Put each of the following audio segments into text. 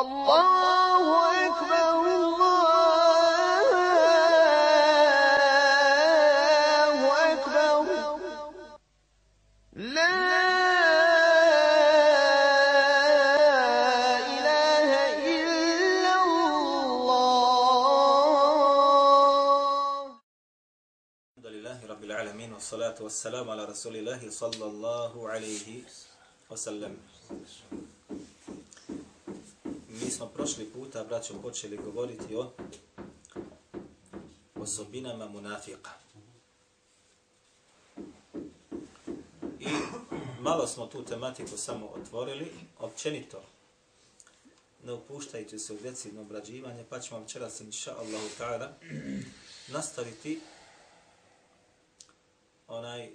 الله أكبر الله أكبر لا إله إلا الله الحمد لله رب العالمين والصلاة والسلام على رسول الله صلى الله عليه وسلم. Smo prošli puta, braćo, počeli govoriti o osobinama munafika. I malo smo tu tematiku samo otvorili, općenito, ne upuštajte se u decidno obrađivanje, pa ćemo večeras, inša Allahu ta'ala, nastaviti onaj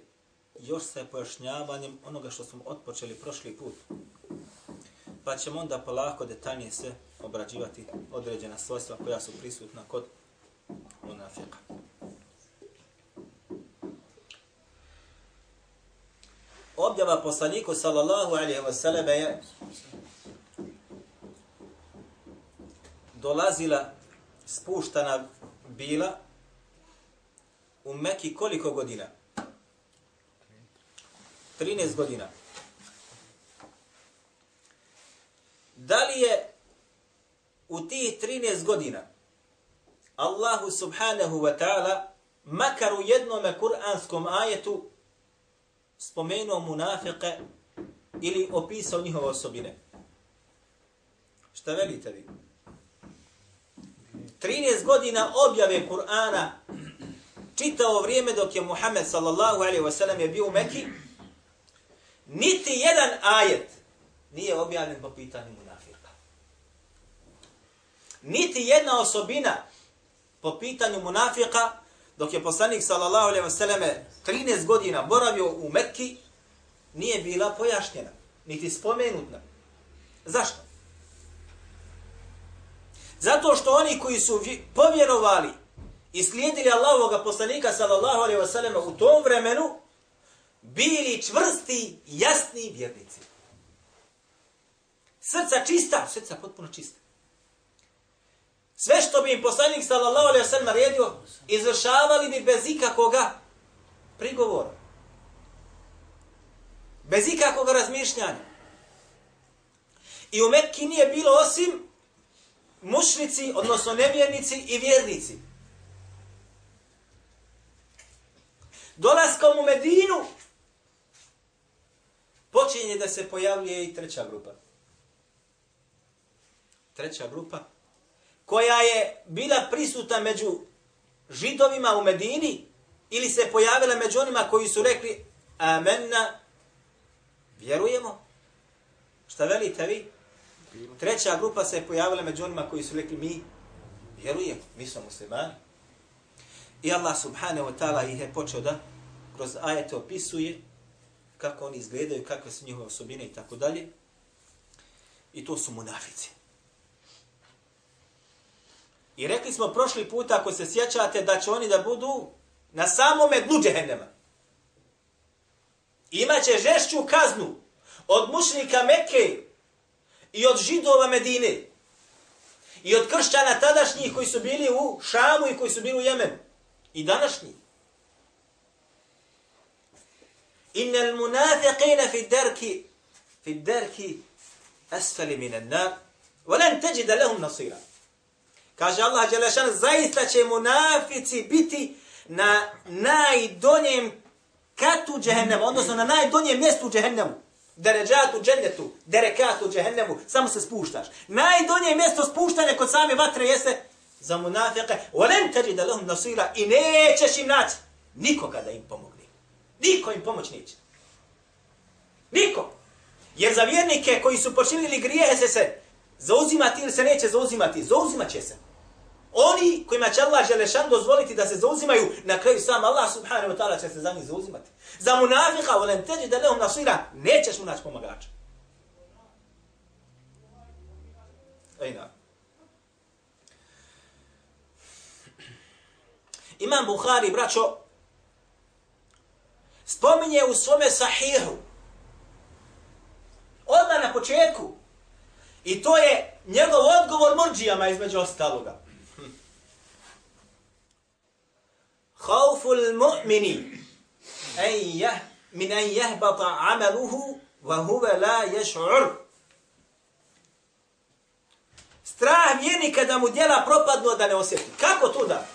još sa pojašnjavanjem onoga što smo otpočeli prošli put. Pa ćemo onda polako detaljnije se obrađivati određena svojstva koja su prisutna kod munafika. Objava poslaniku sallallahu alaihi wa sallam je dolazila spuštana bila u Meki koliko godina? 13 godina. Da li je u tih 13 godina Allahu subhanahu wa ta'ala makar u jednom kuranskom ajetu spomenuo munafike ili opisao njihove osobine? Šta velite vi? 13 godina objave Kur'ana čitao vrijeme dok je Muhammed sallallahu alaihi wasallam je bio u Mekki, niti jedan ajet nije objavljen po pitanju. Niti jedna osobina po pitanju munafika, dok je poslanik sallallahu alejhi ve selleme 13 godina boravio u Mekki, nije bila pojašnjena, niti spomenuta. Zašto? Zato što oni koji su povjerovali i slijedili Allahovog poslanika sallallahu alejhi ve selleme u tom vremenu, bili čvrsti, jasni vjernici. Srca čista, srca potpuno čista. Sve što bi im poslanik sallallahu alaihi wasallam naredio, izvršavali bi bez ikakoga prigovora. Bez ikakoga razmišljanja. I u Mekki nije bilo osim mušnici, odnosno nevjernici i vjernici. Dolaskom u Medinu počinje da se pojavljuje i treća grupa. Treća grupa koja je bila prisuta među židovima u Medini ili se pojavila među onima koji su rekli amenna, vjerujemo. Šta velite vi? Treća grupa se je pojavila među onima koji su rekli mi vjerujemo, mi smo muslimani. I Allah subhanahu wa ta'ala ih je počeo da kroz ajete opisuje kako oni izgledaju, kakve su njihove osobine i tako dalje. I to su munafici. I rekli smo prošli puta, ako se sjećate, da će oni da budu na samome dnu džehennema. Imaće žešću kaznu od mušnika Mekke i od židova Medine i od kršćana tadašnjih koji su bili u Šamu i koji su bili u Jemenu. I današnji. Inna al-munafiqina fi darki fi darki asfali min an-nar wa lan tajid lahum nasira. Kaže Allah Đelešan, zaista će munafici biti na najdonjem katu džehennema, odnosno na najdonjem mjestu džehennemu. Deređatu džennetu, derekatu džehennemu, samo se spuštaš. Najdonje mjesto spuštanja kod same vatre jeste za munafike. Olen teđi da lahum nasira i nećeš im naći nikoga da im pomogne. Niko im pomoć neće. Niko. Jer za vjernike koji su počinili grijehe se se zauzimati ili se neće zauzimati, zauzimat će se. Oni kojima će Allah Želešan dozvoliti da se zauzimaju, na kraju sam Allah subhanahu wa ta'ala će se za njih zauzimati. Za munafika, volem teđi da lehum nasira, nećeš mu naći pomagača. Ejna. Imam Bukhari, braćo, spominje u svome sahihu, odmah na početku, I to je njegov odgovor murđijama između ostaloga. Hauful mu'mini en jah, min en jahbata amaluhu wa huve la ješ'ur. Strah vjernika da mu djela propadnu da ne osjeti. Kako to da?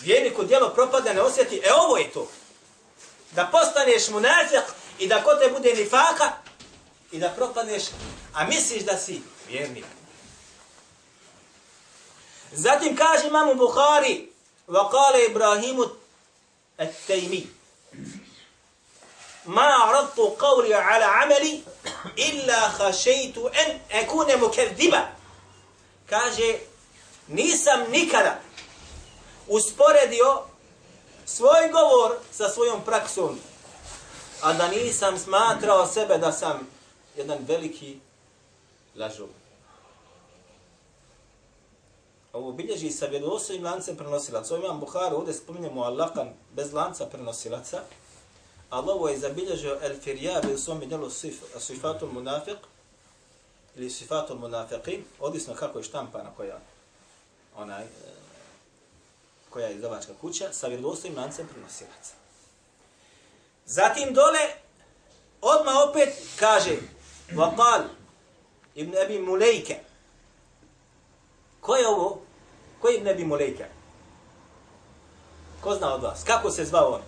Vjerniku djelo propadne ne osjeti. E ovo je to. Da postaneš munafik i da kod te bude nifaka i da propadneš, a misliš da si vjernik. Zatim kaže imam Bukhari, wa kale Ibrahimu at-Taymi, ma aradtu عملي ala خشيت illa أكون مكذبا akuna. Kaže, nisam nikada usporedio svoj govor sa svojom praksom, a da nisam smatrao sebe da sam jedan veliki lažov. Ovo bilježi sa vjerovostojim lancem prenosilaca. Ovo imam Buharu, ovdje spominjemo Allahan bez lanca prenosilaca. Ali ovo je zabilježio El Firjabi u svom djelu Sifatul Munafiq ili Sifatul Munafiqin, odisno kako je štampana koja onaj, koja je izdavačka kuća, sa vjerodostojnim lancem prenosilaca. Zatim dole, odma opet kaže, Vaqal, Ibn Abi Mulejke. Ko je ovo? Ko je Ibn Abi Mulejke? Ko zna od vas? Kako se zvao on?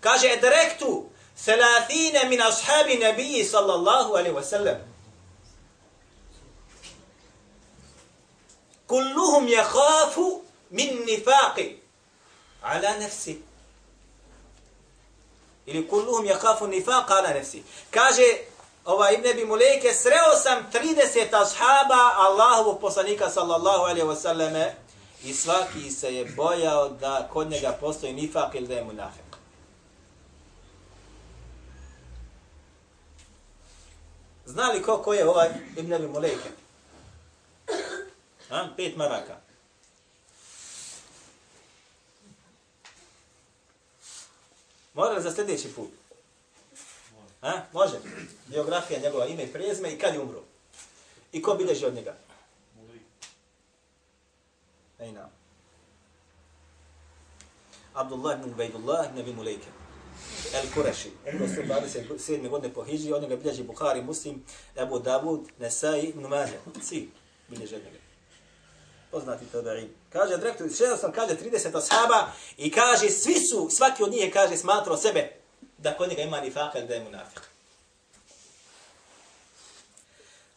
Kaže, edrektu, thelathine min ashabi nebiji sallallahu alaihi wa sallam. Kulluhum yakhafu min nifaqi ala nafsi. Ili kulluhum yakhafu nifaqa ala nafsi. Kaže, ova Ibn Abi Mulejke, sreo sam 30 ashaba Allahovog poslanika sallallahu alaihi wa sallame i svaki se je bojao da kod njega postoji nifak ili da je munafik. Zna li ko, ko je ovaj Ibn Abi Mulejke? Ha? Pet maraka. Mora za sljedeći put? Ha? Može. Biografija njegova ime i prezme i kad je umro. I ko bilježi od njega? Ej nam. Abdullah ibn Ubejdullah ibn Abi Mulejke. El Kureši. Umro 127. godine po Hidži. Od njega bilježi Bukhari, Muslim, Ebu Davud, Nesai ibn Mađe. Svi bilježi od njega. Poznati tabi'in. Kaže, direktor, šedao sam, kaže, 30 ashaba i kaže, svi su, svaki od njih kaže, smatrao sebe da kod njega ima nifaka ili da je munafik.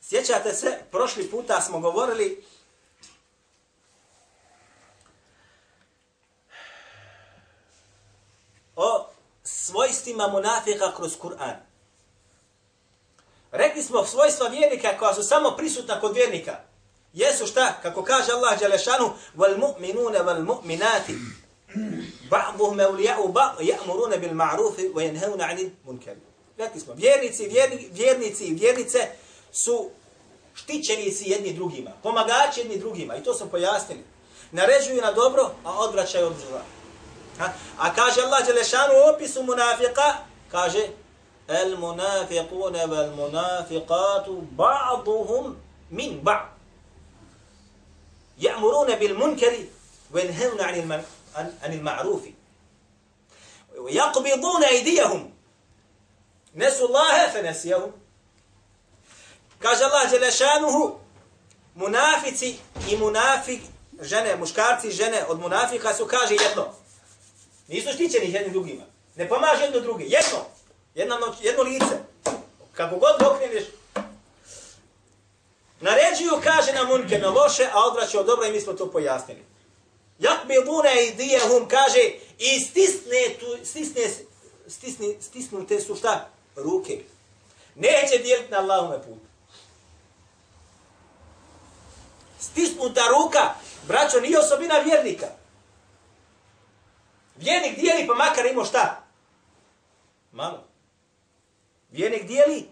Sjećate se, prošli puta smo govorili o svojstvima munafika kroz Kur'an. Rekli smo svojstva vjernika koja su samo prisutna kod vjernika. Jesu šta? Kako kaže Allah Đelešanu, val mu'minune val mu'minati ba'duhum awliya'u ba'd ya'muruna bil ma'ruf wa yanhauna 'anil munkar. Rekli smo, vjernici, vjerni, vjernici i vjernice su štićenici jedni drugima, pomagači jedni drugima. I to smo pojasnili. Naređuju na dobro, a odvraćaju od zla. A kaže Allah Đelešanu u opisu munafika, kaže, El munafiqune vel munafiqatu ba'duhum min ba'd. Ja'murune bil munkari, wa yanhauna 'anil عن المعروف ويقبضون أيديهم نسوا الله فنسيهم kaže Allah Đelešanuhu, munafici i munafik, žene, muškarci i žene od munafika su, kaže jedno. Nisu štićeni jedni drugima. Ne pomaže jedno drugi. Jedno. Jedno, jedno lice. Kako god okreneš. Naređuju, kaže na munke, na loše, a odvraćaju od dobra i mi smo to pojasnili. Yakbiduna aydiyahum kaže i stisne tu stisne stisne stisnute su šta ruke. Neće dijeliti na Allahove put. Stisnuta ruka, braćo, nije osobina vjernika. Vjernik dijeli pa makar ima šta? Malo. Vjernik dijeli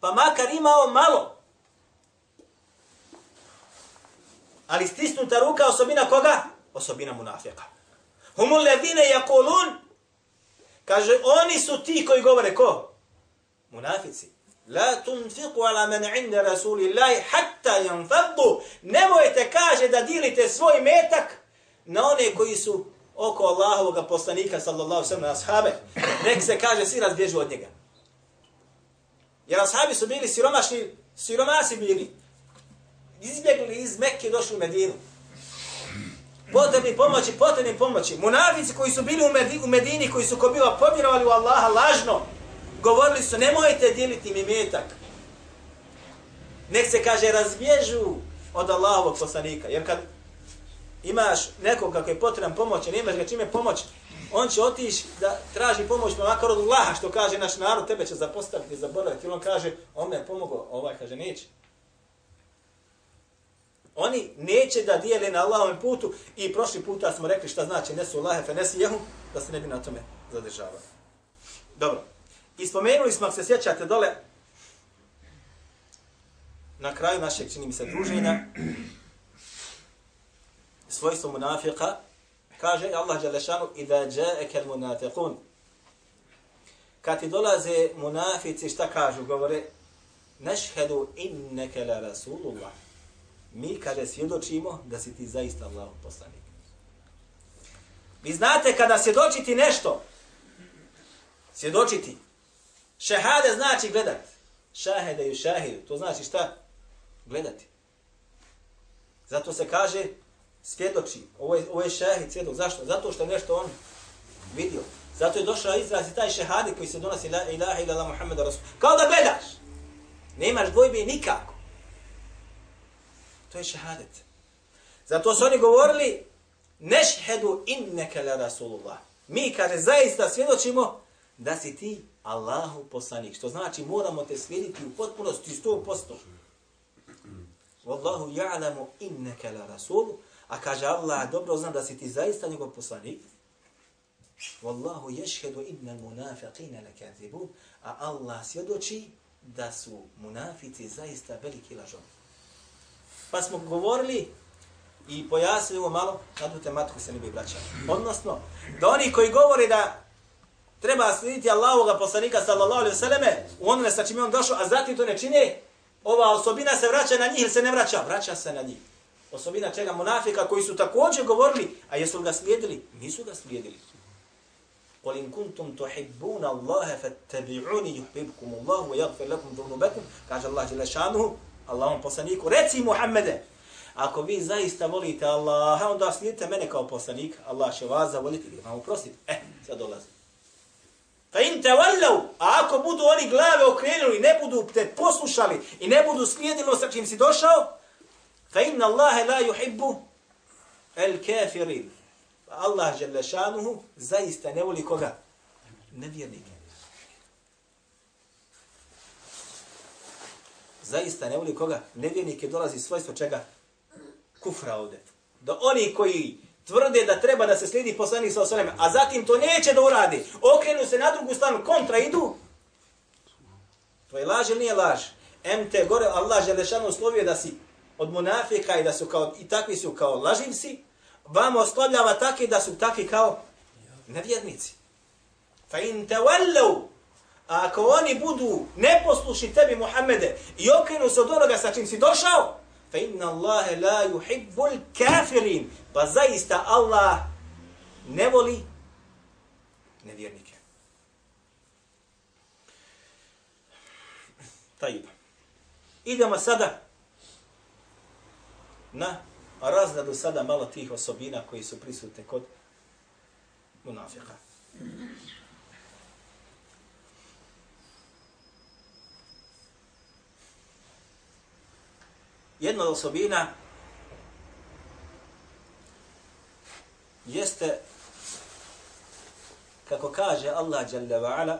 pa makar imao malo. Ali stisnuta ruka osobina koga? Osobina munafika. Humul ledine yakulun, kaže, oni su ti koji govore ko? Munafici. La tunfiqu ala man inda rasulillahi hatta yanfaddu. Nemojte kaže da dilite svoj metak na one koji su oko Allahovog poslanika sallallahu sallam, na ashabe. Nek se kaže svi razbježu od njega. Jer ashabi su bili siromašni, siromasi bili. Izbjegli iz Mekke došli u Medinu. Potrebni pomoći, potrebni pomoći. Munafici koji su bili u, Medini, u Medini, koji su ko bila povjerovali u Allaha lažno, govorili su nemojte dijeliti mi metak. Nek se kaže razbježu od Allahovog poslanika. Jer kad imaš nekog kako je potreban pomoć, nemaš ga čime pomoć, on će otići da traži pomoć pa makar od Allaha, što kaže naš narod, tebe će zapostaviti, zaboraviti. Ili on kaže, on me je pomogao, ovaj kaže, neće. Oni neće da dijele na Allahovom putu i prošli puta smo rekli šta znači nesu Allahe fe nesi da se ne bi na tome zadržavali. Dobro. I spomenuli smo, ako se sjećate dole, na kraju našeg, čini mi se, druženja, svojstvo munafika, kaže Allah Đalešanu, i da džaeke munafiqun. Kad ti dolaze munafici, šta kažu? Govore, nešhedu inneke la rasulullah. Mi kada svjedočimo da si ti zaista Allah poslanik. Vi znate kada svjedočiti nešto, svjedočiti, šehade znači gledat. Šahede i šahidu, to znači šta? Gledati. Zato se kaže svjedoči. Ovo je, ovo je šahid svjedok. Zašto? Zato što nešto on vidio. Zato je došao izraz i taj šehadi koji se donosi la ilaha ila Muhammeda Rasul. Kao da gledaš. Nemaš dvojbe nikako. To je šehadet. Zato su oni govorili nešhedu inneke la Rasulullah. Mi, kaže, zaista svjedočimo da si ti Allahu poslanik. Što znači moramo te slijediti u potpunosti 100%. Wallahu ja'lamu inneke la Rasulu. A kaže Allah, dobro zna da si ti zaista njegov poslanik. Wallahu yashhadu inna al-munafiqina lakazibun. A Allah svjedoči da su munafici zaista veliki lažovi. Pa smo govorili i pojasnili ovo malo, na tu tematiku se ne bi vraćali. Odnosno, da oni koji govori da treba slijediti Allahovoga poslanika sallallahu alaihi vseleme u onome sa čim je on došao, a zatim to ne čine, ova osobina se vraća na njih ili se ne vraća? Vraća se na njih osobina čega munafika koji su također govorili, a jesu ga slijedili? Nisu ga slijedili. قل إن كنتم تحبون الله فاتبعوني يحببكم الله ويغفر لكم ذنوبكم kaže Allah dželle šanuhu Allahom poslaniku reci Muhammede ako vi zaista volite Allaha onda slijedite mene kao poslanik Allah će vas zavoliti i vam oprostiti eh sad dolazi fa in tawallu ako budu oni glave okrenuli ne budu te poslušali i ne budu slijedili ono sa čim si došao Fa inna Allahe la yuhibbu el kafirin. Allah žele šanuhu zaista ne voli koga? Nevjernike. Zaista ne voli koga? Nevjernike dolazi svojstvo čega? Kufra ovde. Da oni koji tvrde da treba da se slijedi poslanik sa osaleme, a zatim to neće da uradi, okrenu se na drugu stranu, kontra idu, to je laž ili nije laž? MT gore, Allah Želešanu uslovio da si od munafika i da su kao i takvi su kao laživci, vama oslovljava takvi da su takvi kao nevjernici. Fa in tawallu ako oni budu neposlušni tebi Muhammede i okrenu se od onoga sa čim si došao, fa inna Allahe la yuhibbul kafirin. Pa zaista Allah ne voli nevjernike. Tajib. Idemo sada na razradu sada malo tih osobina koji su prisutne kod munafika. Jedna od osobina jeste kako kaže Allah Jalla wa Ala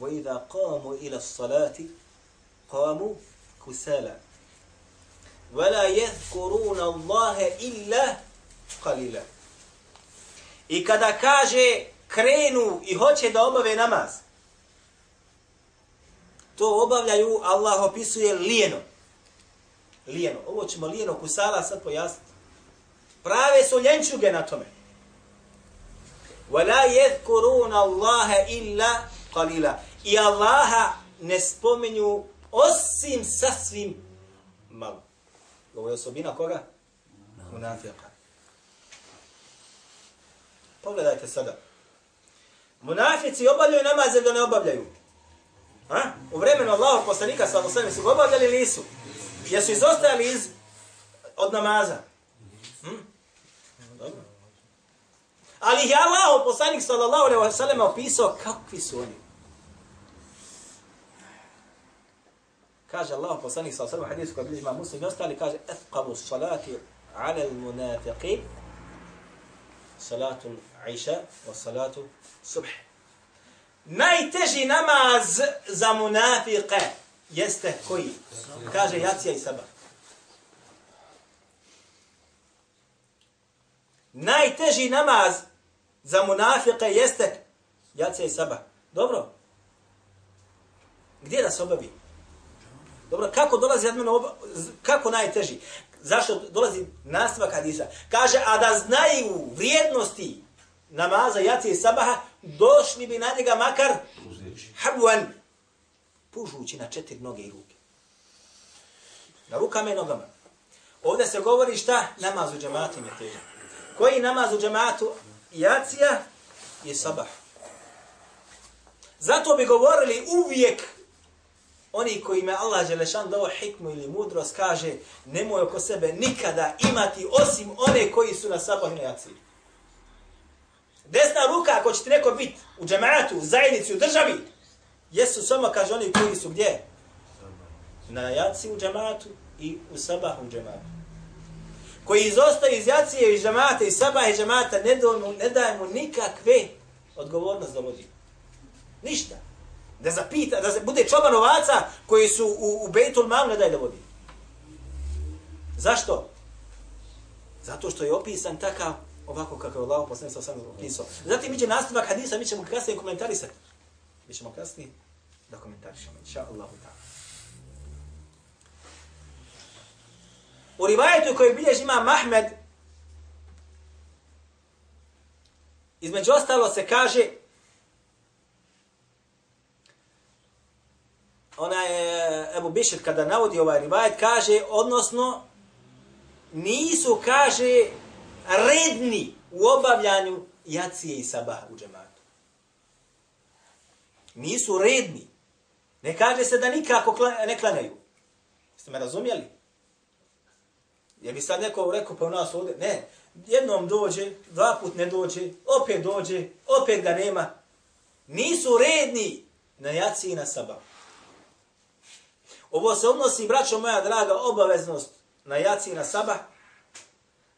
وَإِذَا قَامُوا إِلَى الصَّلَاةِ قَامُوا كُسَالًا ولا يذكرون الله إلا قليلا I kada kaže krenu i hoće da obave namaz, to obavljaju, Allah opisuje lijeno. Lijeno. Ovo ćemo lijeno kusala sad pojasniti. Prave su ljenčuge na tome. وَلَا يَذْكُرُونَ اللَّهَ إِلَّا قَلِيلًا I Allaha ne spominju osim sasvim malo. Ovo je osobina koga? Munafika. Pogledajte sada. Munafici obavljaju namaze da ne obavljaju. Ha? U vremenu Allahog poslanika sa osvijem su ga obavljali ili nisu? Jesu izostajali iz, od namaza? Hm? Dobro. Ali ih je Allah, poslanik sallallahu alaihi wa sallam, opisao kakvi su oni. Kaže Allah, poslanik sallallahu alaihi wa sallam, hadisu koji bliži ima muslim i ostali, kaže, etqabu salati ala al-munafiqin, salatu iša wa salatu subh. Najteži namaz za munafiqe jeste koji? Kaže jacija i sabah. Najteži namaz za munafike jeste jacija i sabah. Dobro? Gdje da se obavi? Dobro, kako dolazi od mene oba, kako najteži? Zašto dolazi nastavak hadisa? Kaže, a da znaju vrijednosti namaza jacije i sabaha, došli bi na njega makar habluan, pužući na četiri noge i ruke. Na rukama i nogama. Ovdje se govori šta? Namaz u džematu je težak. Koji namaz u džematu? Jacija i sabah. Zato bi govorili uvijek oni koji me Allah Želešan dao hikmu ili mudrost kaže nemoj oko sebe nikada imati osim one koji su na sabah i na jaciji. Desna ruka, ako će ti neko biti u džematu, u zajednici, u državi, jesu samo, kaže oni koji su gdje? Na jaci u džematu i u sabahu u džematu. Koji izostaju iz jacije i džemata i sabah i džemata, ne, do, ne daje mu nikakve odgovornost da vodi. Ništa. Da zapita, da se bude čoban ovaca koji su u, u Bejtul Mam ne daje da vodi. Zašto? Zato što je opisan takav ovako kako je Allah poslanik sa sam opisao. Zatim iđe nastavak hadisa, mi ćemo kasnije komentarisati. Mi ćemo kasnije da komentarišemo, inša Allahu ta'ala. U rivajetu koji bilježi ima Mahmed, između ostalo se kaže, ona je, Ebu Bišir kada navodi ovaj rivajet, kaže, odnosno, nisu, kaže, redni u obavljanju jacije i sabaha u džematu. Nisu redni. Ne kaže se da nikako ne klanjaju. Jeste me razumjeli? Je bi sad neko rekao pa u nas ovdje? Ne. Jednom dođe, dva put ne dođe, opet dođe, opet ga nema. Nisu redni na jaci i na sabahu. Ovo se odnosi, braćo moja draga, obaveznost na jaci i na sabah,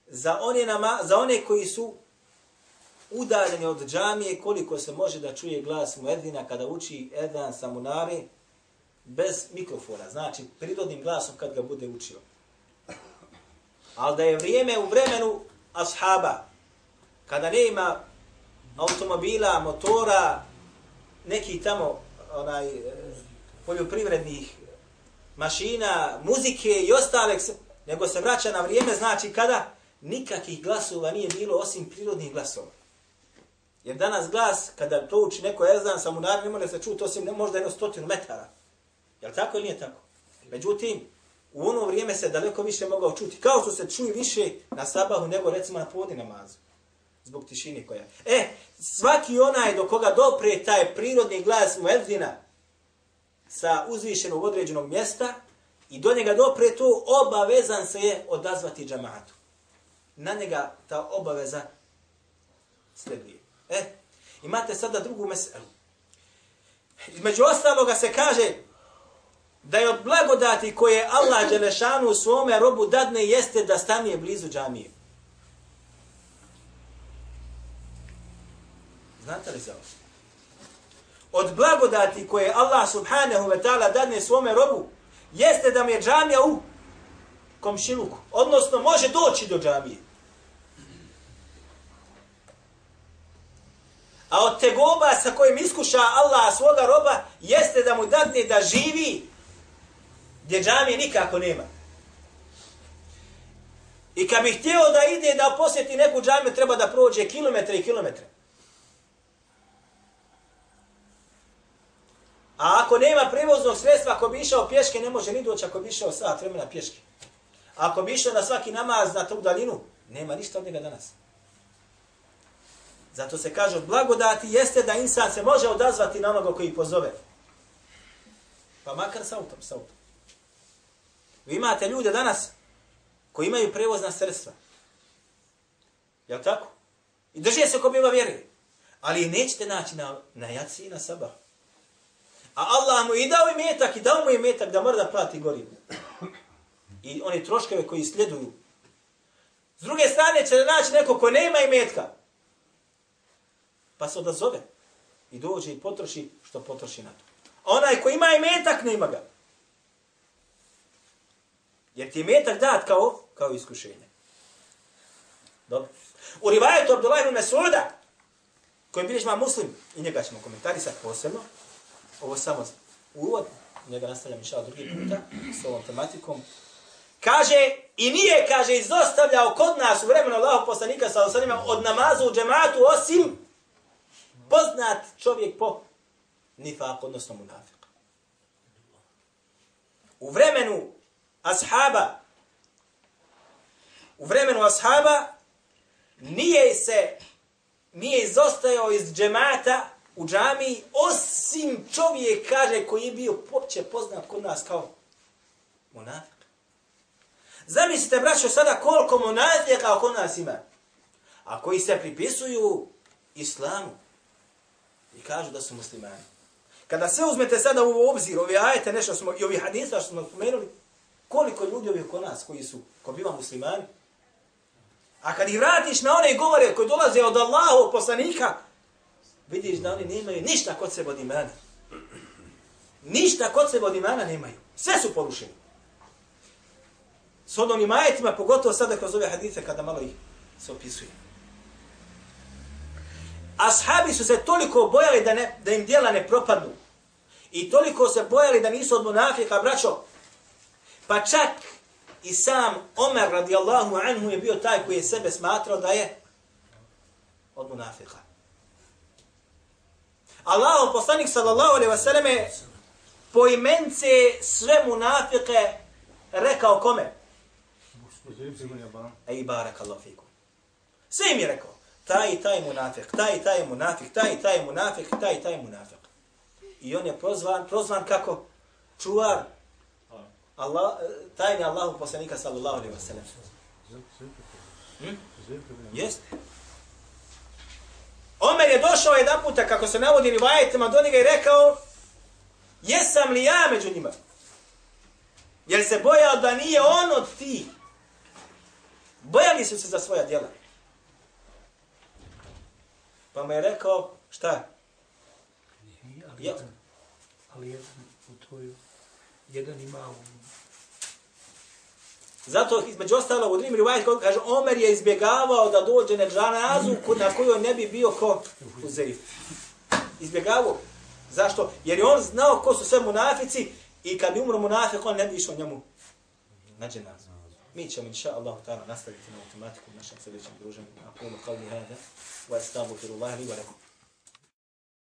za one, nama, za one koji su udaljeni od džamije, koliko se može da čuje glas muedina kada uči Edan Samunari bez mikrofona, znači prirodnim glasom kad ga bude učio. Ali da je vrijeme u vremenu ashaba, kada ne ima automobila, motora, neki tamo onaj eh, poljoprivrednih mašina, muzike i ostalek, nego se vraća na vrijeme, znači kada nikakih glasova nije bilo osim prirodnih glasova. Jer danas glas, kada to uči neko ezan, samo naravno ne može se čuti osim ne, možda jedno stotinu metara. Je li tako ili nije tako? Međutim, u ono vrijeme se daleko više mogao čuti. Kao što se čuje više na sabahu nego recimo na podni namazu. Zbog tišine koja. E, svaki onaj do koga dopre taj prirodni glas muedzina sa uzvišenog određenog mjesta i do njega dopre to obavezan se je odazvati džamatu na njega ta obaveza sleduje. E, imate sada drugu meselu. Između ostaloga se kaže da je od blagodati koje Allah Đelešanu u svome robu dadne jeste da stanje blizu džamije. Znate li za ovo? Od blagodati koje Allah subhanahu wa ta'ala dadne svome robu jeste da mi je džamija u komšiluku. Odnosno, može doći do džamije. A od tegoba sa kojim iskuša Allah svoga roba, jeste da mu dadne da živi gdje džamije nikako nema. I kad bi htio da ide da posjeti neku džamiju, treba da prođe kilometre i kilometre. A ako nema prevoznog sredstva, ako bi išao pješke, ne može ni doći ako bi išao sat vremena pješke. A ako bi išao na svaki namaz na tu daljinu, nema ništa od njega danas. Zato se kaže od blagodati jeste da insan se može odazvati na onoga koji pozove. Pa makar sa autom, sa autom. Vi imate ljude danas koji imaju prevozna sredstva. Jel tako? I drže se ko bi vjeri. Ali nećete naći na, na jaci i na sabah. A Allah mu i dao i metak i dao mu i metak da mora da plati gorivo. I oni troškove koji sljeduju. S druge strane će naći neko ko nema i metka. Pa se odazove. I dođe i potroši što potroši na to. A onaj ko ima i metak, nema ga. Jer ti je metak dat kao, kao iskušenje. Dobro. U rivajetu Abdullah ibn Mesuda, koji biliš ma muslim, i njega ćemo komentarisati posebno, ovo samo uvod, njega nastavljam inša drugi puta s ovom tematikom, kaže, i nije, kaže, izostavljao kod nas u vremenu Allahog poslanika sa osanima od namazu u džematu, osim poznat čovjek po nifak, odnosno munafik. U vremenu ashaba, u vremenu ashaba, nije se, nije izostajao iz džemata u džami, osim čovjek, kaže, koji je bio popće poznat kod nas kao munafik. Zamislite, braćo, sada koliko munafika kod nas ima, a koji se pripisuju islamu i kažu da su muslimani. Kada sve uzmete sada u obzir, ove ajete, nešto smo, i ovi hadisa što smo spomenuli, koliko ljudi ovih kod nas koji su, ko biva muslimani, a kad ih vratiš na one govore koji dolaze od Allahovog poslanika, vidiš da oni nemaju ništa kod sebe od imana. Ništa kod sebe od imana nemaju. Sve su porušeni. S onim ajetima, pogotovo sada kroz ove hadise, kada malo ih se opisuje. Ashabi su se toliko bojali da, ne, da im dijela ne propadnu. I toliko se bojali da nisu od munafika, braćo. Pa čak i sam Omer radijallahu anhu je bio taj koji je sebe smatrao da je od munafika. Allah, poslanik sallallahu alaihi wasallam po imence sve munafike rekao kome? Ej, barak Allah fikum. Sve im je rekao. Taj i taj munafik, taj i taj munafik, taj i taj munafik, taj i taj munafik. I on je prozvan, prozvan kako? Čuvar Allah, tajni Allahu poslanika sallallahu alaihi wasallam. Hmm? Jeste. Omer je došao jedan puta, kako se navodi rivajetima, do njega i rekao, jesam li ja među njima? Jer se bojao da nije on od ti. Bojali su se za svoja djela. Pa mu je rekao, šta? Nije, ali, jedan, ali jedan u tvoju, jedan ima u Zato između ostalo u drugim rivajetima kaže Omer je izbjegavao da dođe na džanazu na kojoj ne bi bio ko Uzeif. Izbjegavao. Zašto? Jer je on znao ko su sve munafici i kad bi umro munafik on ne bi išao njemu na džanazu. Mi ćemo inša Allah nastaviti na automatiku u našem sljedećem druženju. Na polu kao li hada. Wa astaghfirullaha li wa lakum.